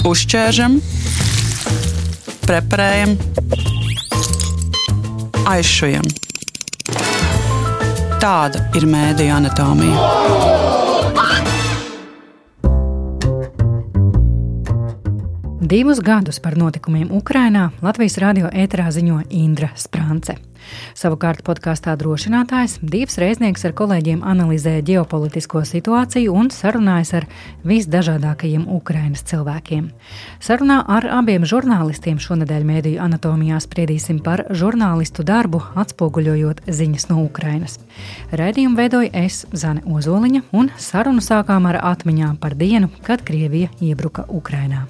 Uzķēršam, preparējam, aizšujam. Tāda ir mēdīņa anatomija. Divus gadus par notikumiem Ukrajinā Latvijas radio ēterā ziņo Indra Sprānce. Savukārt podkāstā drošinātājs divs reiznieks ar kolēģiem analizē ģeopolitisko situāciju un sarunājas ar visdažādākajiem Ukrainas cilvēkiem. Sarunā ar abiem žurnālistiem šonadēļ mēdīju anatomijā spriedīsim par žurnālistu darbu, atspoguļojot ziņas no Ukrainas. Raidījumu veidoju es, Zane Ozoliņa, un sarunu sākām ar atmiņām par dienu, kad Krievija iebruka Ukrainā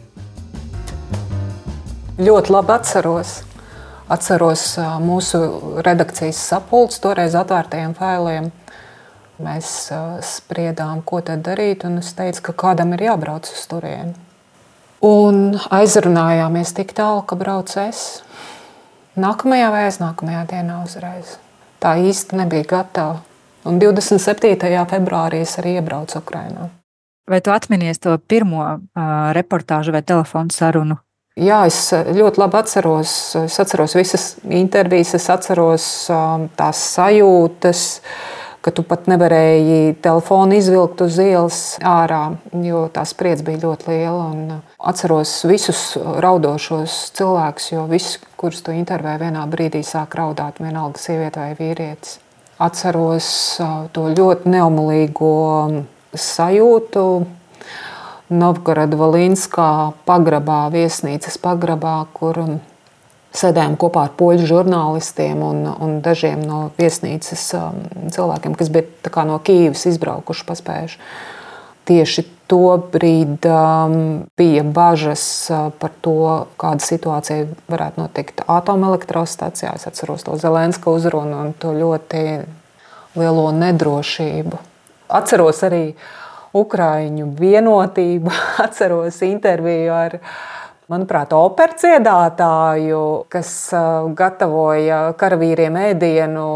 ļoti labi atceros. Atceros mūsu redakcijas sapulci toreiz atvērtajiem failiem. Mēs spriedām, ko tad darīt, un es teicu, ka kādam ir jābrauc uz turieni. Un aizrunājāmies tik tālu, ka braucu es. Nākamajā vai aiznākamajā dienā uzreiz. Tā īsti nebija gatava. Un 27. februārī es arī iebraucu Ukrajinā. Vai tu atminies to pirmo uh, reportāžu vai telefonu sarunu, Jā, es eh, ļoti labi atceros. Es atceros visas intervijas, es atceros um, tās sajūtas, ka tu pat nevarēji telefonu izvilkt uz ielas ārā, jo tā spriedze bija ļoti liela. Un uh, atceros visus raudošos cilvēkus, jo visi, kurus tu intervēji, vienā brīdī sāk raudāt, vienalga sieviete vai vīrietis. Atceros to ļoti neumolīgo um, sajūtu Novgorodā pagrabā, viesnīcas pagrabā, kur sēdējām kopā ar poļu žurnālistiem un, un dažiem no viesnīcas um, cilvēkiem, kas bija no Kīivas izbraukuši, paspējuši. Tieši to brīdi um, bija bažas uh, par to, kāda situācija varētu notikt atomelektrostacijā. Es atceros to Zelenska uzrunu un to ļoti lielo nedrošību. Atceros arī uh, Ukrāņu vienotību. Atceros interviju ar manuprāt, operas dziedātāju, kas uh, gatavoja karavīriem ēdienu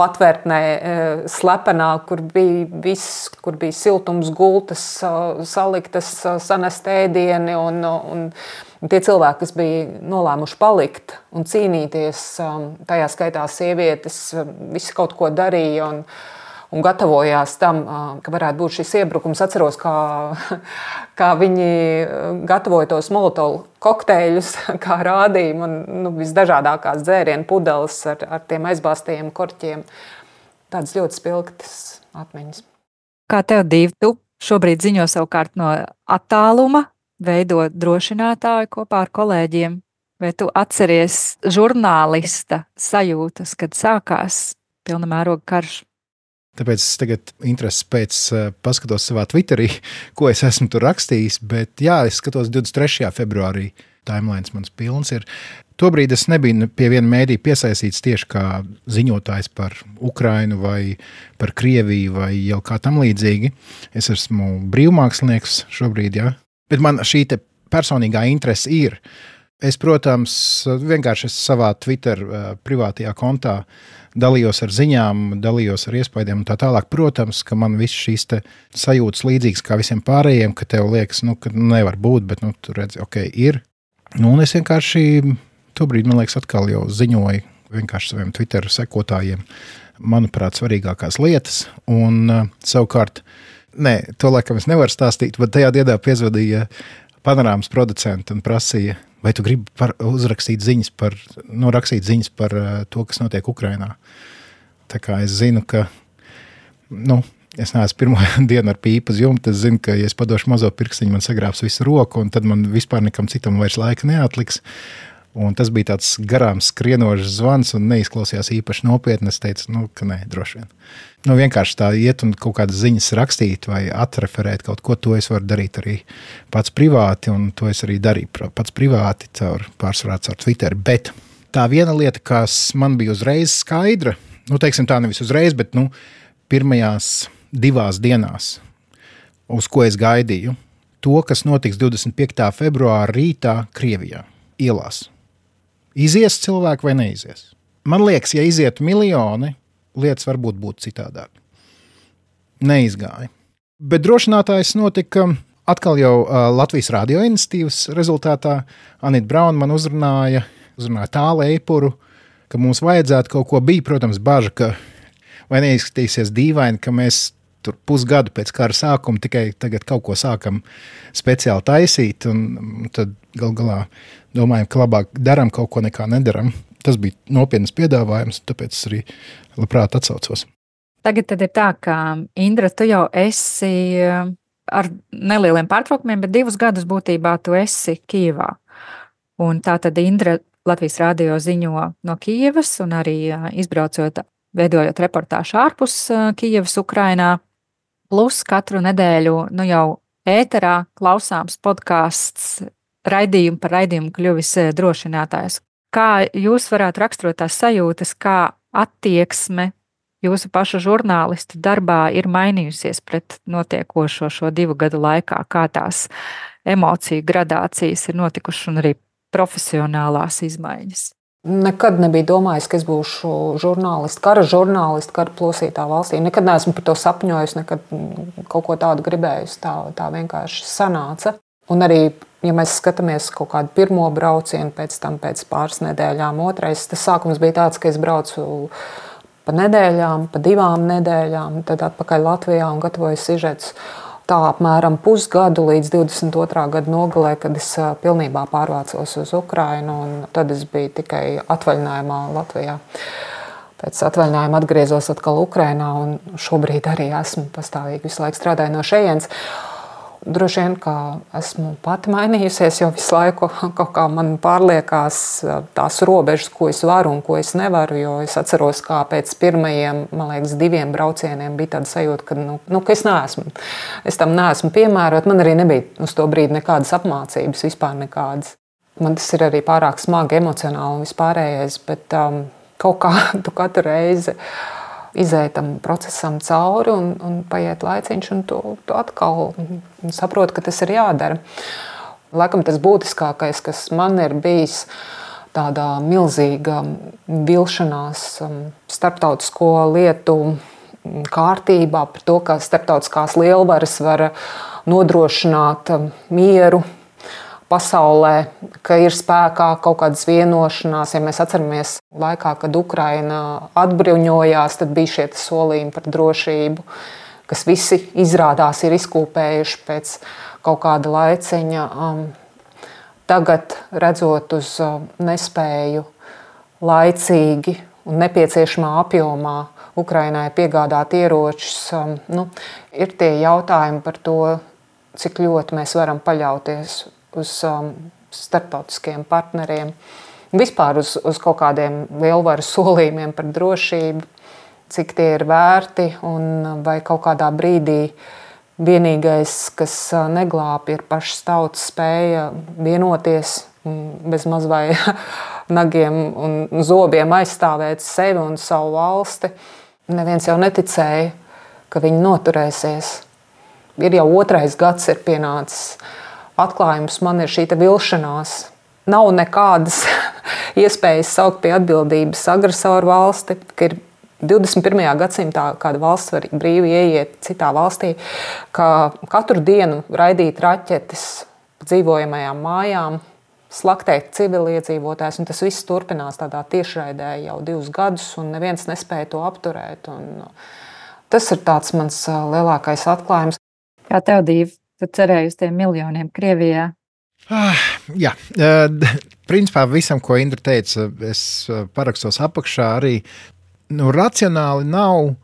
patvērtnē, uh, slepenā, kur bija viss, kur bija siltums, gultas, uh, saliktas, sanest ēdieni. Un, un, Tie cilvēki, kas bija nolēmuši palikt un cīnīties, um, tajā skaitā sievietes, visi kaut ko darīja. Un, un gatavojās tam, ka varētu būt šis iebrukums. Atceros, kā, kā viņi gatavoja tos molotovu kokteļus, kā rādīja man nu, visdažādākās dzērienu pudeles ar, ar tiem aizbāztajiem korķiem. Tādas ļoti spilgtas atmiņas. Kā tev divi? Tu šobrīd ziņo savukārt no attāluma, veido drošinātāju kopā ar kolēģiem. Vai tu atceries žurnālista sajūtas, kad sākās pilna mēroga karš? Tāpēc es tagad intereses pēc uh, paskatos savā Twitterī, ko es esmu tur rakstījis. Bet jā, es skatos 23. februārī. Timelines mans pilns ir. Tobrīd es nebiju pie viena mēdīja piesaistīts tieši kā ziņotājs par Ukrajinu vai par Krieviju vai jau kā tam līdzīgi. Es esmu brīvmākslinieks šobrīd, jā. bet man šī personīgā interese ir. Es, protams, vienkārši savā Twitter uh, privātajā kontā uh, dalījos ar ziņām, dalījos ar iespaidiem un tā tālāk. Protams, ka man viss šīs sajūtas līdzīgas kā visiem pārējiem, ka tev liekas, nu, ka nevar būt, bet nu, tur redzi, ok, ir. Nu, un es vienkārši tobrīd, man liekas, atkal jau ziņoju vienkārši saviem Twitter sekotājiem, manuprāt, svarīgākās lietas. Un uh, savukārt, nē, to laikam es nevaru stāstīt, bet tajā dienā piezvanīja panorāmas producents un prasīja, vai tu gribi par, uzrakstīt ziņas par, nu, ziņas par uh, to, kas notiek Ukrajinā. Tā kā es zinu, ka nu, es neesmu pirmo dienu ar pīpu uz jumta. Es zinu, ka, ja es padošu mazo pirkstiņu, man sagrābs visu roku, un tad man vispār nekam citam vairs laika neatliks. Un tas bija tāds garām skrienošs zvans, un neizklausījās īpaši nopietni. Es teicu, nu, ka nē, droši vien. Nu, vienkārši tā iet un kaut kādas ziņas rakstīt vai atreferēt kaut ko, to es varu darīt arī pats privāti, un to es arī darīju pats privāti, caur, pārsvarā caur Twitter. Bet tā viena lieta, kas man bija uzreiz skaidra, nu, teiksim tā, nevis uzreiz, bet nu, pirmajās divās dienās, uz ko es gaidīju, to, kas notiks 25. februāra rītā Krievijā ielās Izies cilvēki vai neizies? Man liekas, ja izietu miljoni, lietas varbūt būtu citādāk. Neizgāja. Bet drošinātājs notika atkal jau uh, Latvijas radio iniciatīvas rezultātā Anita Brauna man uzrunāja, uzrunāja tālu eipuru, ka mums vajadzētu kaut ko. Bija, protams, bažas, ka vai neizskatīsies dīvaini, ka mēs tur pusgadu pēc kara sākuma tikai tagad kaut ko sākam speciāli taisīt, un tad gal galā domājam, ka labāk darām kaut ko nekā nedaram. Tas bija nopietns piedāvājums, tāpēc es arī labprāt atsaucos. Tagad ir tā, ka Indra, tu jau esi eh, ar nelieliem pārtraukumiem, bet divus gadus būtībā tu esi Kijavā. Un tā tad Indra Latvijas rādio ziņo no Kijavas un arī eh, izbraucot, veidojot reportāžu ārpus eh, Kijavas, Ukrainā. Plus katru nedēļu nu jau ēterā klausāms podkāsts raidījumu par raidījumu kļuvis eh, drošinātājs. Kā jūs varētu raksturot tās sajūtas, kā attieksme jūsu pašu žurnālistu darbā ir mainījusies pret notiekošo šo divu gadu laikā, kā tās emociju gradācijas ir notikušas un arī profesionālās izmaiņas? Nekad nebiju domājis, ka es būšu žurnālists, kara žurnālists, kara plosītā valstī. Nekad neesmu par to sapņojis, nekad kaut ko tādu gribējis. Tā, tā vienkārši sanāca. Un arī, ja mēs skatāmies kaut kādu pirmo braucienu, pēc tam pēc pāris nedēļām, otrais, tas sākums bija tāds, ka es braucu pa nedēļām, pa divām nedēļām, tad atpakaļ Latvijā un gatavoju sižetus tā apmēram pusgadu līdz 22. gada nogalē, kad es pilnībā pārvācos uz Ukrajinu. Tad es biju tikai atvaļinājumā Latvijā. Pēc atvaļinājuma atgriezos atkal Ukrajinā un šobrīd arī esmu pastāvīgi visu laiku strādājis no šejienes. Droši vien, ka esmu pati mainījusies, jo visu laiku kaut kā man pārliekās tās robežas, ko es varu un ko es nevaru. Jo es atceros, kā pēc pirmajiem, man liekas, diviem braucieniem bija tāda sajūta, ka, nu, nu, ka es neesmu. Es tam neesmu piemērota. Man arī nebija uz to brīdi nekādas apmācības, vispār nekādas. Man tas ir arī pārāk smagi emocionāli un vispārējais, bet um, kaut kā tu katru reizi izēj tam procesam cauri un, un paiet laiciņš, un tu, tu atkal saproti, ka tas ir jādara. Laikam tas būtiskākais, kas man ir bijis, tādā milzīga vilšanās um, starptautisko lietu kārtībā par to, ka starptautiskās lielvaras var nodrošināt um, mieru pasaulē, ka ir spēkā kaut kādas vienošanās. Ja mēs atceramies laikā, kad Ukraina atbruņojās, tad bija šie solījumi par drošību, kas visi izrādās ir izkūpējuši pēc kaut kāda laiciņa. Um, tagad, redzot uz um, nespēju laicīgi un nepieciešamā apjomā Ukrainai piegādāt ieročus, um, nu, ir tie jautājumi par to, cik ļoti mēs varam paļauties uz um, starptautiskiem partneriem, vispār uz, uz kaut kādiem lielvaru solījumiem par drošību, cik tie ir vērti un vai kaut kādā brīdī vienīgais, kas uh, neglābj, ir pašas tautas spēja vienoties bez maz vai nagiem un zobiem aizstāvēt sevi un savu valsti. Neviens jau neticēja, ka viņi noturēsies. Ir jau otrais gads, ir pienācis atklājums man ir šī vilšanās. Nav nekādas iespējas saukt pie atbildības agresoru valsti, ka ir 21. gadsimtā kāda valsts var brīvi ieiet citā valstī, ka katru dienu raidīt raķetes dzīvojamajām mājām, slaktēt civiliedzīvotājus, un tas viss turpinās tādā tiešraidē jau divus gadus, un neviens nespēja to apturēt. Un tas ir mans lielākais atklājums. Kā tev, Dīva, Tu cerēji uz tiem miljoniem Krievijā. Ah, jā, uh, principā visam, ko Indra teica, es eh, parakstos apakšā. Arī nu, racionāli nav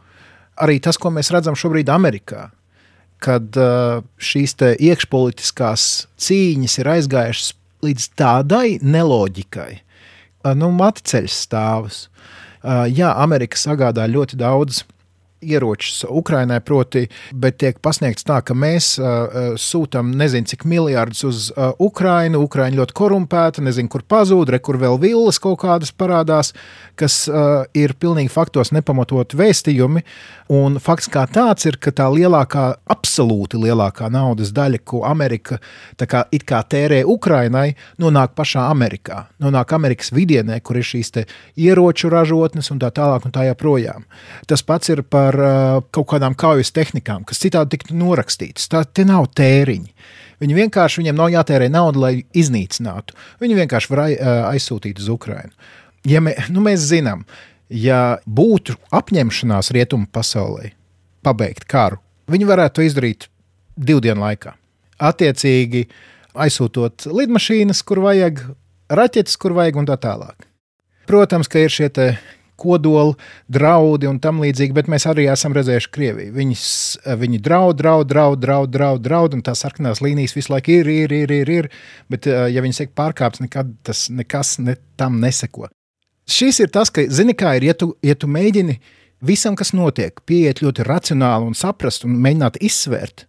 arī tas, ko mēs redzam šobrīd Amerikā. Kad uh, šīs iekšpolitiskās cīņas ir aizgājušas līdz tādai neloģikai, nu, maticeļš stāvus. Jā, Amerika sagādā ļoti daudz ieročus Ukrainai, proti, bet tiek pasniegts tā, ka mēs uh, sūtām nezinu cik miljardus uz uh, Ukrainu. Ukraina ļoti korumpēta, nezinu, kur pazūd, re, kur vēl vilnas kaut kādas parādās, kas uh, ir pilnīgi faktos nepamatot vēstījumi. Un fakts kā tāds ir, ka tā lielākā, absolūti lielākā naudas daļa, ko Amerika kā, kā tērē Ukrainai, nonāk pašā Amerikā. Nonāk Amerikas vidienē, kur ir šīs ieroču ražotnes un tā tālāk un tā joprojām. Tas pats ir par ar uh, kaut kādām kaujas tehnikām, kas citādi tiktu norakstītas. Tā te nav tēriņi. Viņi vienkārši viņiem nav jātērē nauda, lai iznīcinātu. Viņi vienkārši var aizsūtīt uz Ukrajinu. Ja mē, nu mēs zinām, ja būtu apņemšanās rietumu pasaulē pabeigt karu, viņi varētu to izdarīt divu dienu laikā. Attiecīgi, aizsūtot lidmašīnas, kur vajag, raķetes, kur vajag, un tā tālāk. Protams, ka ir šie kodola draudi un tam līdzīgi, bet mēs arī esam redzējuši Krieviju. Viņas, viņi draud, draud, draud, draud, draud, draud, un tās sarkanās līnijas visu laiku ir, ir, ir, ir, ir bet ja viņi tiek pārkāpts, nekad tas nekas ne, tam neseko. Šis ir tas, ka, zini, kā ir, ja tu, ja tu mēģini visam, kas notiek, pieiet ļoti racionāli un saprast un mēģināt izsvērt,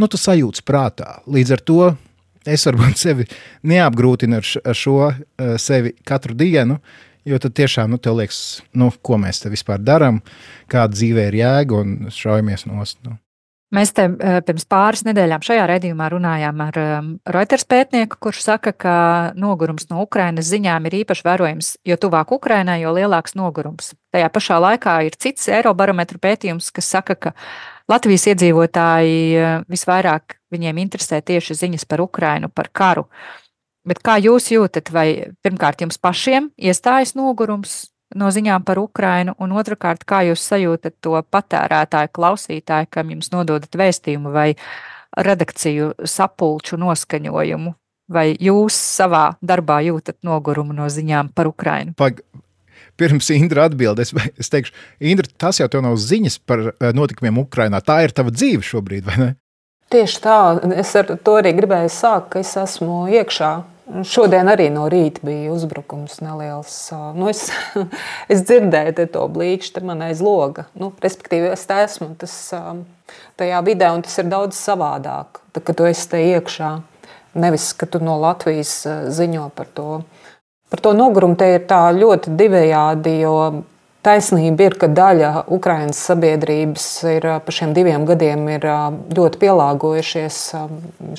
nu, tu sajūti prātā. Līdz ar to es varbūt sevi neapgrūtinu ar šo sevi katru dienu, Jo tad tiešām nu, tev liekas, nu, ko mēs te vispār darām, kāda dzīvē ir jēga un šaujamies nost. Nu. Mēs te eh, pirms pāris nedēļām šajā redzējumā runājām ar um, Reuters pētnieku, kurš saka, ka nogurums no Ukrainas ziņām ir īpaši vērojams, jo tuvāk Ukrainai, jo lielāks nogurums. Tajā pašā laikā ir cits Eirobarometru pētījums, kas saka, ka Latvijas iedzīvotāji eh, visvairāk viņiem interesē tieši ziņas par Ukrainu, par karu. Bet kā jūs jūtat, vai pirmkārt jums pašiem iestājas nogurums no ziņām par Ukrainu, un otrkārt, kā jūs sajūtat to patērētāju, klausītāju, kam jums nododat vēstījumu vai redakciju sapulču noskaņojumu, vai jūs savā darbā jūtat nogurumu no ziņām par Ukrainu? Pag pirms Indra atbildēs, es teikšu, Indra, tas jau nav ziņas par eh, notikumiem Ukrajinā. Tā ir tava dzīve šobrīd, vai ne? Tieši tā, es ar to arī gribēju sākt, ka es esmu iekšā Šodien arī no rīta bija uzbrukums neliels. Nu, es, es dzirdēju to blīkšķi man aiz loga. Nu, respektīvi, es esmu tas, tajā vidē, un tas ir daudz savādāk. Tad, kad tu esi te iekšā, nevis ka tu no Latvijas ziņo par to. Par to nogurumu te ir tā ļoti divējādi, jo Taisnība ir, ka daļa Ukraiņas sabiedrības ir pa šiem diviem gadiem ļoti pielāgojušies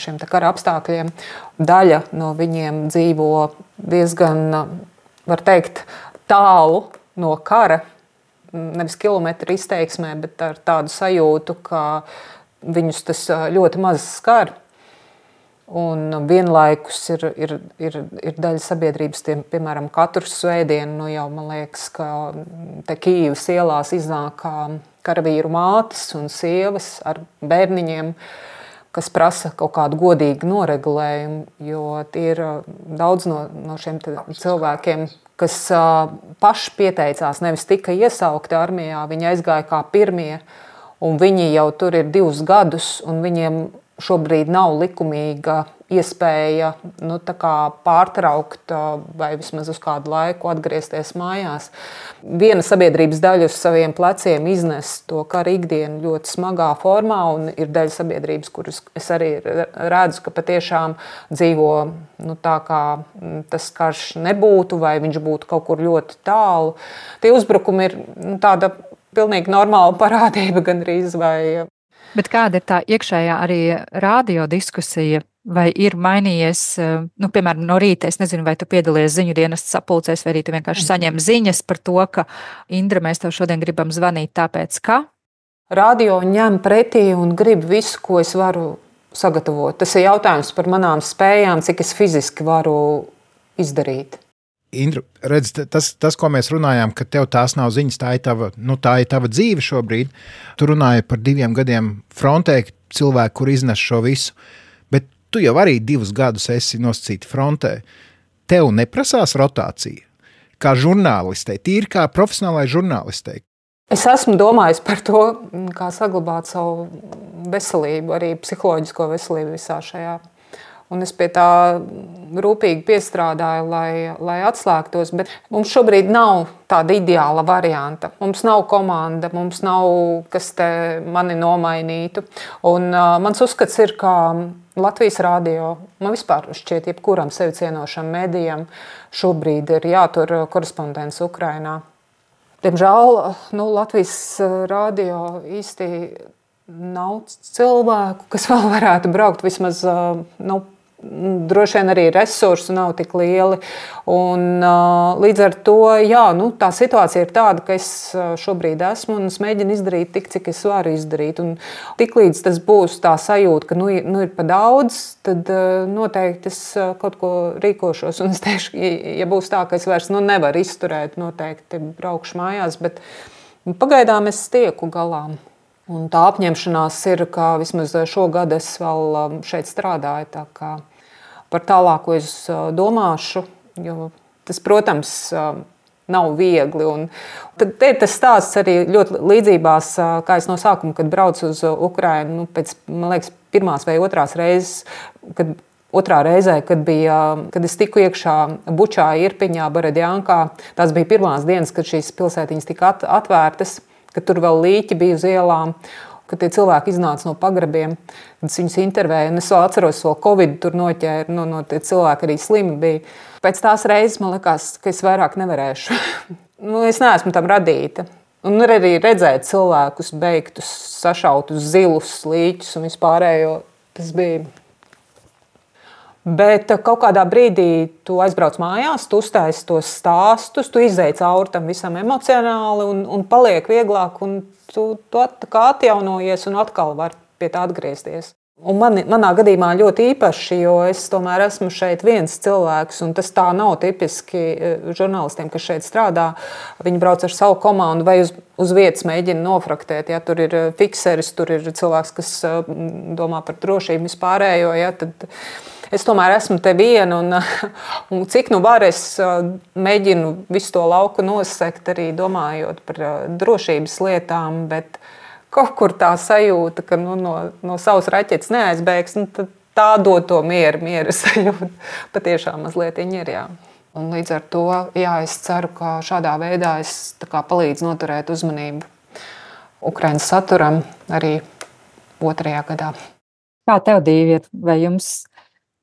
šiem kara apstākļiem. Daļa no viņiem dzīvo diezgan, var teikt, tālu no kara. Nevis kilometru izteiksmē, bet ar tādu sajūtu, ka viņus tas ļoti maz skar. Un vienlaikus ir, ir, ir, ir daļa sabiedrības, tiem, piemēram, katru svētdienu, nu jau man liekas, ka te Kīvas ielās iznāk karavīru mātes un sievas ar bērniņiem, kas prasa kaut kādu godīgu noregulējumu, jo tie ir daudz no, no šiem cilvēkiem, kas paši pieteicās, nevis tika iesaukti armijā, viņi aizgāja kā pirmie, un viņi jau tur ir divus gadus, un viņiem šobrīd nav likumīga iespēja nu, pārtraukt vai vismaz uz kādu laiku atgriezties mājās. Viena sabiedrības daļa uz saviem pleciem iznes to karu ikdienu ļoti smagā formā, un ir daļa sabiedrības, kuras es arī redzu, ka patiešām dzīvo nu, tā, kā tas karš nebūtu, vai viņš būtu kaut kur ļoti tālu. Tie uzbrukumi ir nu, tāda pilnīgi normāla parādība gandrīz. Vai, Bet kāda ir tā iekšējā arī radio diskusija? Vai ir mainījies, eh, nu, piemēram, no rīta? Es nezinu, vai tu piedalies ziņu dienas sapulcēs, vai arī tu vienkārši saņem ziņas par to, ka Indra, mēs tev šodien gribam zvanīt, tāpēc ka? Radio ņem pretī un grib visu, ko es varu sagatavot. Tas ir jautājums par manām spējām, cik es fiziski varu izdarīt. Indra, redz, tas, tas, ko mēs runājām, ka tev tās nav ziņas, tā ir tava, nu, tā ir tava dzīve šobrīd. Tu runāji par diviem gadiem frontē, cilvēku, kur iznes šo visu, bet tu jau arī divus gadus esi nosacīti frontē. Tev neprasās rotācija. Kā žurnālistei, tīri kā profesionālai žurnālistei. Es esmu domājis par to, kā saglabāt savu veselību, arī psiholoģisko veselību visā šajā Un es pie tā rūpīgi piestrādāju, lai, lai atslēgtos. Bet mums šobrīd nav tāda ideāla varianta. Mums nav komanda, mums nav kas te mani nomainītu. Un, uh, mans uzskats ir, ka Latvijas rādio, man vispār šķiet, jebkuram sevi cienošam medijam šobrīd ir jātur korespondents Ukrainā. Diemžēl nu, Latvijas rādio īsti nav cilvēku, kas vēl varētu braukt vismaz nu, droši vien arī resursi nav tik lieli. Un, līdz ar to jā, nu, tā situācija ir tāda, ka es šobrīd esmu un es mēģinu izdarīt tik, cik es varu izdarīt. Un tiklīdz tas būs tā sajūta, ka nu, nu, ir pa daudz, tad noteikti es kaut ko rīkošos. Un es teikšu, ja būs tā, ka es vairs nu, nevaru izturēt, noteikti braukšu mājās. Bet pagaidām es tieku galā. Un tā apņemšanās ir, ka vismaz šogad es vēl šeit strādāju. Par tālāko es domāšu, jo tas, protams, nav viegli. Un tad ir tas stāsts arī ļoti līdzībās, kā es no sākuma, kad braucu uz Ukrajinu, nu, pēc liekas, pirmās vai otrās reizes, kad Otrā reizē, kad, bija, kad es tiku iekšā Bučā, Irpiņā, Baradjānkā, tās bija pirmās dienas, kad šīs pilsētiņas tika atvērtas ka tur vēl līķi bija uz ielām. Kad tie cilvēki iznāca no pagrabiem, kad es viņus intervēju, es vēl atceros, ka Covid tur noķēra, no, no tie cilvēki arī slimi bija. Pēc tās reizes man likās, ka es vairāk nevarēšu. nu, es neesmu tam radīta. Un arī redzēt cilvēkus beigtus, sašautus zilus, līķus un vispārējo. Tas bija Bet eh, kaut kādā brīdī tu aizbrauc mājās, tu uztaisīji tos stāstus, tu izdeji cauri tam visam emocionāli un, un paliek vieglāk. Un tu, tu at, atjaunojies un atkal vari pie tā atgriezties. Un man, manā gadījumā ļoti īpaši, jo es tomēr esmu šeit viens cilvēks, un tas tā nav tipiski eh, žurnālistiem, kas šeit strādā. Viņi brauc ar savu komandu vai uz, uz vietas mēģina nofraktēt. Ja tur ir eh, fikseris, tur ir cilvēks, kas domā par drošību vispārējo. Ja, tad, es tomēr esmu te viena, un, un cik nu var, es mēģinu visu to lauku nosegt, arī domājot par drošības lietām. Bet kaut kur tā sajūta, ka nu, no, no savas raķetes neaizbēgs, nu, tā dod to mieru, mieru sajūtu. Patiešām mazliet viņa ir. Jā. Un līdz ar to jā, es ceru, ka šādā veidā es palīdzu noturēt uzmanību Ukraiņas saturam arī otrajā gadā. Kā tev divi ir? Vai jums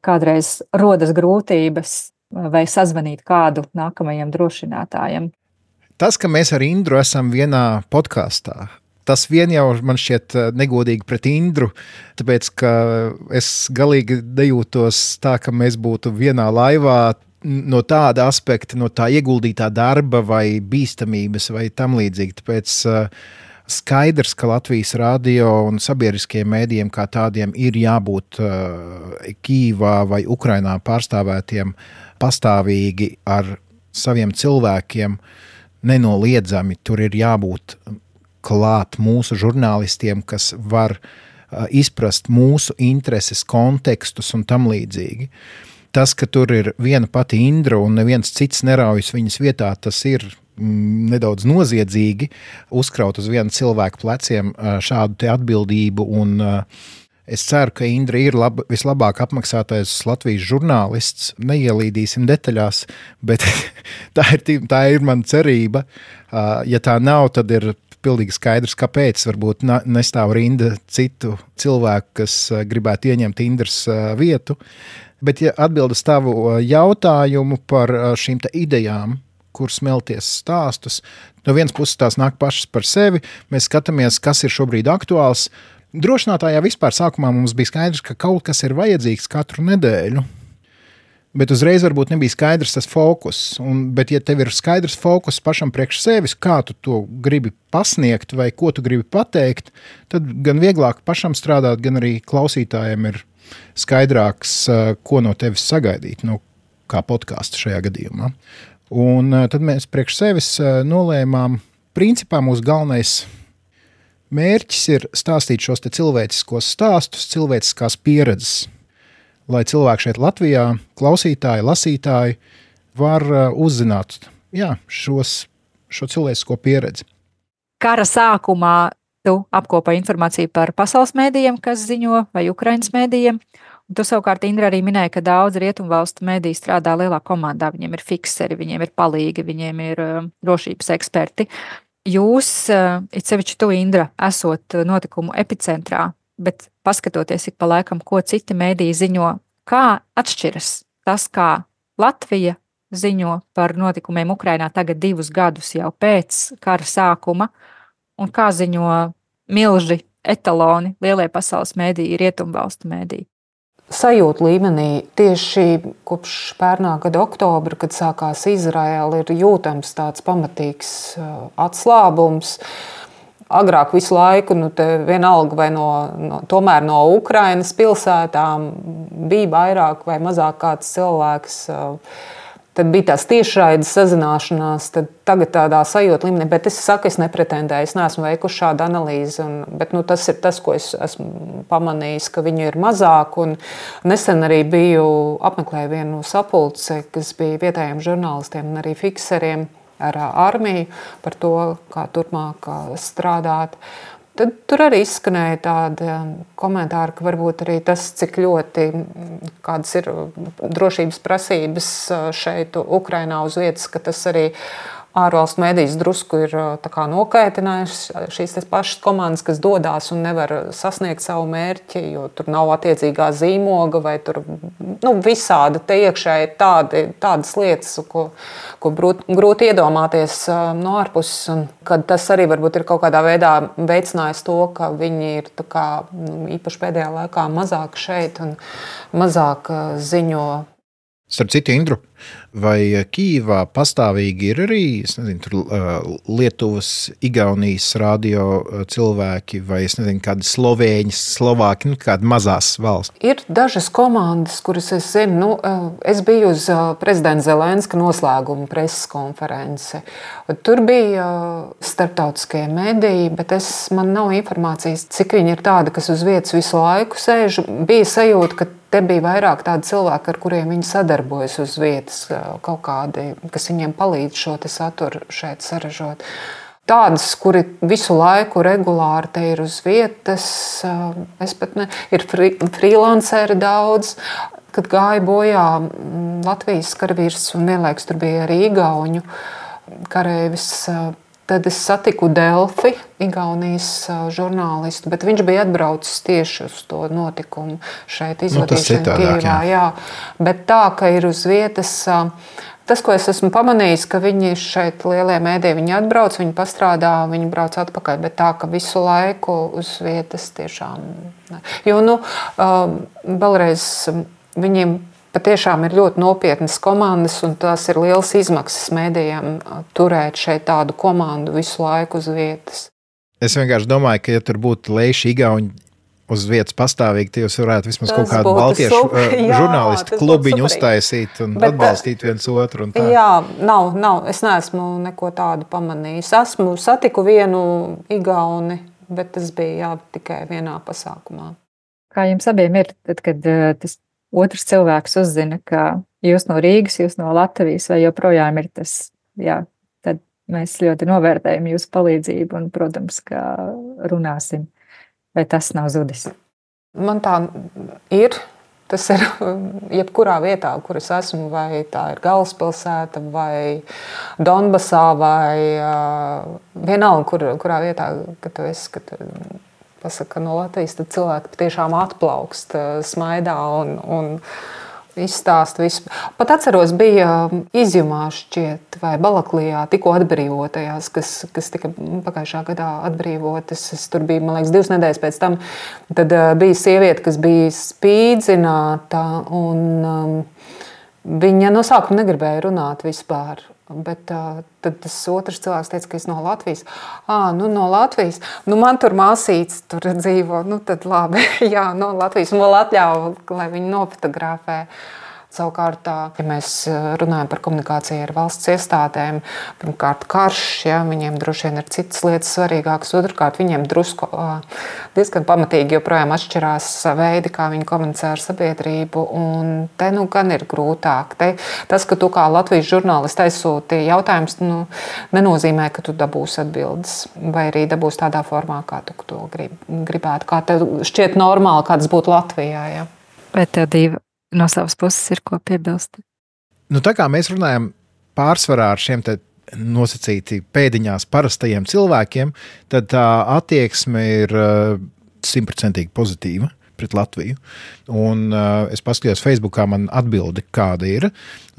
kādreiz rodas grūtības vai sazvanīt kādu nākamajam drošinātājam. Tas, ka mēs ar Indru esam vienā podkāstā, tas vien jau man šķiet eh, negodīgi pret Indru, tāpēc ka es galīgi nejūtos tā, ka mēs būtu vienā laivā. No tāda aspekta, no tā ieguldītā darba, vai bīstamības, vai tam līdzīgi. Tāpēc uh, skaidrs, ka Latvijas radio un sabiedriskajiem mēdījiem kā tādiem ir jābūt uh, Kīvā vai Ukrainā pārstāvētiem pastāvīgi ar saviem cilvēkiem. Nenoliedzami tur ir jābūt klāt mūsu žurnālistiem, kas var uh, izprast mūsu intereses, kontekstus un tam līdzīgi. Tas, ka tur ir viena pati Indra un neviens cits neraujas viņas vietā, tas ir nedaudz noziedzīgi uzkraut uz viena cilvēka pleciem šādu atbildību. Un, Es ceru, ka Indra ir lab, vislabāk apmaksātais Latvijas žurnālists. Neielīdīsim detaļās, bet tā ir, tā ir mana cerība. Ja tā nav, tad ir pilnīgi skaidrs, kāpēc. Varbūt nestāv rinda citu cilvēku, kas gribētu ieņemt Indras vietu. Bet, ja atbild uz tavu jautājumu par šīm idejām, kur smelties stāstus. No vienas puses tās nāk pašas par sevi, mēs skatāmies, kas ir šobrīd aktuāls. Drošinātājā vispār sākumā mums bija skaidrs, ka kaut kas ir vajadzīgs katru nedēļu. Bet uzreiz varbūt nebija skaidrs tas fokus. Un, bet, ja tev ir skaidrs fokus pašam priekš sevis, kā tu to gribi pasniegt vai ko tu gribi pateikt, tad gan vieglāk pašam strādāt, gan arī klausītājiem ir skaidrāks, ko no tevis sagaidīt, no kā podkāstu šajā gadījumā. Un eh, tad mēs priekš sevis eh, nolēmām, principā mūsu galvenais mērķis ir stāstīt šos cilvēciskos stāstus, cilvēciskās pieredzes, lai cilvēki šeit Latvijā, klausītāji, lasītāji, var eh, uzzināt jā, šos, šo cilvēcisko pieredzi. Kara sākumā tu apkopoji informāciju par pasaules mēdījiem, kas ziņo, vai Ukraiņas mēdījiem. Tu savukārt, Indra, arī minēja, ka daudz rietumvalstu mediju strādā lielā komandā. Viņiem ir fikseri, viņiem ir palīgi, viņiem ir uh, drošības eksperti. Jūs, uh, it sevišķi tu, Indra, esot notikumu epicentrā, bet paskatoties ik pa laikam, ko citi mediji ziņo, kā atšķiras tas, kā Latvija ziņo par notikumiem Ukrajinā tagad divus gadus jau pēc kara sākuma, un kā ziņo milži etaloni lielie pasaules mēdīji, rietumvalstu mēdīji. Sajūta līmenī tieši kopš pērnā gada oktobra, kad sākās Izraēla, ir jūtams tāds pamatīgs atslābums. Agrāk visu laiku, nu, vienalga vai no, no, no Ukrainas pilsētām, bija vairāk vai mazāk kāds cilvēks. Uh, Tad bija tās tiešraides sazināšanās, tad tagad tādā sajūta līmenī, bet es saku, es nepretendēju, es neesmu veikusi šādu analīzi. Un, bet nu, tas ir tas, ko es esmu pamanījis, ka viņu ir mazāk. Un nesen arī biju apmeklēju vienu sapulci, kas bija vietējiem žurnālistiem un arī fikseriem ar armiju par to, kā turpmāk strādāt. Tad tur arī izskanēja tādi um, komentāri, ka varbūt arī tas, cik ļoti kādas ir drošības prasības uh, šeit, Ukrainā uz vietas, ka tas arī ir ārvalstu mēdīs drusku ir nokaitinājuši šīs pašas komandas, kas dodas un nevar sasniegt savu mērķi, jo tur nav attiecīgā zīmoga vai tur nu, visādi te iekšēji ir tādi, tādas lietas, ko, ko grūti, grūti iedomāties no ārpuses. Kad tas arī varbūt ir kaut kādā veidā veicinājis to, ka viņi ir kā, nu, īpaši pēdējā laikā mazāk šeit un mazāk ziņo. Starp citu, Indru, Vai Kīvā pastāvīgi ir arī nezinu, tur, Lietuvas, Igaunijas radio cilvēki, vai nezinu, kādi slovēņi, slovāki, nu, kāda mazās valsts? Ir dažas komandas, kuras es zinu. Nu, es biju uz prezidenta Zelenska noslēguma preses konferenci. Tur bija starptautiskie mediji, bet es, man nav informācijas, cik viņi ir tādi, kas uz vietas visu laiku sēž. Bija sajūta, ka Te bija vairāk tādu cilvēku, ar kuriem viņi sadarbojas uz vietas, kaut kādi, kas viņiem palīdz šo saturu šeit saražot. Tādas, kuri visu laiku regulāri te ir uz vietas, es pat ne, ir freelanceri daudz. Kad gāja bojā Latvijas karavīrs un vienlaikus tur bija arī Igauņu kareivis Tad es satiku Delfi, Igaunijas žurnālistu, bet viņš bija atbraucis tieši uz to notikumu šeit, izvadīšanu nu, Kijavā. Jā. Bet tā, ka ir uz vietas. Tas, ko es esmu pamanījis, ka viņi šeit lielie mēdī, viņi atbrauc, viņi pastrādā, viņi brauc atpakaļ, bet tā, ka visu laiku uz vietas tiešām. Ne. Jo, nu, vēlreiz viņiem patiešām ir ļoti nopietnas komandas, un tās ir liels izmaksas mēdījiem turēt šeit tādu komandu visu laiku uz vietas. Es vienkārši domāju, ka, ja tur būtu lejuši Igauni uz vietas pastāvīgi, tad jūs varētu vismaz tas kaut kādu baltiešu super, jā, žurnālistu klubiņu uztaisīt un Bet, atbalstīt viens otru. Jā, nav, nav. Es neesmu neko tādu pamanījis. Esmu satiku vienu Igauni, bet tas bija jā, tikai vienā pasākumā. Kā jums abiem ir, tad, kad tas otrs cilvēks uzzina, ka jūs no Rīgas, jūs no Latvijas, vai joprojām ir tas, jā, tad mēs ļoti novērtējam jūsu palīdzību un, protams, ka runāsim, vai tas nav zudis. Man tā ir. Tas ir jebkurā vietā, kur es esmu, vai tā ir galvaspilsēta, vai Donbasā, vai uh, vienalga, kur, kurā vietā, kad tu esi. Kad, pasaka no Latvijas, tad cilvēki tiešām atplaukst, eh, smaidā un, un izstāsta visu. Pat atceros, bija um, izjumā šķiet, vai Balaklijā tikko atbrīvotajās, kas, kas tika pagājušā gadā atbrīvotas. Es tur biju, man liekas, divas nedēļas pēc tam. Tad uh, bija sieviete, kas bija spīdzināta un um, viņa no sākuma negribēja runāt vispār. Bet uh, tad tas otrs cilvēks teica, ka es no Latvijas. Ah, nu, no Latvijas. Nu, man tur māsīts tur dzīvo. Nu, tad labi, jā, no Latvijas. Vēl atļāva, lai viņi nofotografē. Uh, Savukārt, ja mēs runājam par komunikāciju ar valsts iestādēm, pirmkārt, karš, ja, viņiem droši vien ir citas lietas svarīgākas. Otrkārt, viņiem drusku diezgan pamatīgi joprojām atšķirās veidi, kā viņi komunicē ar sabiedrību. Un te nu gan ir grūtāk. Te, tas, ka tu kā Latvijas žurnālists aizsūti jautājumus, nu, nenozīmē, ka tu dabūsi atbildes vai arī dabūsi tādā formā, kā tu to grib, gribētu. Kā tev šķiet normāli, kāds būtu Latvijā. Ja. Bet tev divi no savas puses ir ko piebilst. Nu, tā kā mēs runājam pārsvarā ar šiem nosacīti pēdiņās parastajiem cilvēkiem, tad tā attieksme ir simtprocentīgi pozitīva pret Latviju. Un, uh, es paskatījos, Facebookā man atbildi, kāda ir.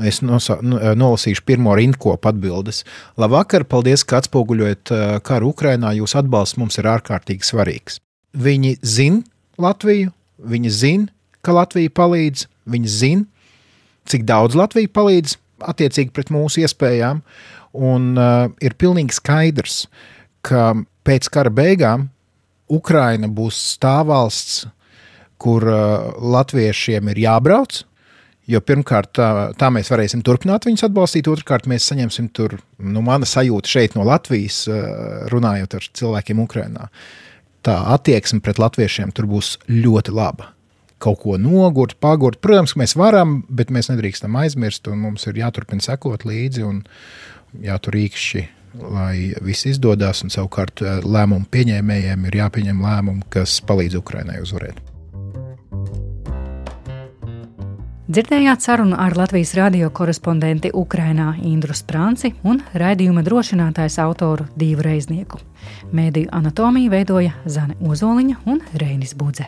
Es nosa, nolasīšu pirmo rindkopu atbildes. Labvakar, paldies, ka atspoguļojat uh, karu Ukrajinā. Jūsu atbalsts mums ir ārkārtīgi svarīgs. Viņi zina Latviju, viņi zina, ka Latvija palīdz, viņi zina, cik daudz Latvija palīdz attiecīgi pret mūsu iespējām. Un uh, ir pilnīgi skaidrs, ka pēc kara beigām Ukraina būs stāvvalsts, kur uh, latviešiem ir jābrauc. Jo pirmkārt, tā, tā mēs varēsim turpināt viņus atbalstīt. Otrakārt, mēs saņemsim tur, nu, mana sajūta šeit no Latvijas, uh, runājot ar cilvēkiem Ukrajinā. Tā attieksme pret latviešiem tur būs ļoti laba kaut ko nogurt, pagurt. Protams, mēs varam, bet mēs nedrīkstam aizmirst, un mums ir jāturpina sekot līdzi un jātur īkšķi, lai viss izdodas. Savukārt eh, lēmumu pieņēmējiem ir jāpieņem lēmumi, kas palīdz Ukraiņai uzvarēt. Dzirdējāt sarunu ar Latvijas radio korespondenti Ukrainā Indru Sprānci un raidījuma drošinātājs autoru Dīvu Reiznieku. Mēdīju anatomiju veidoja Zane Ozoliņa un Reinis Budze.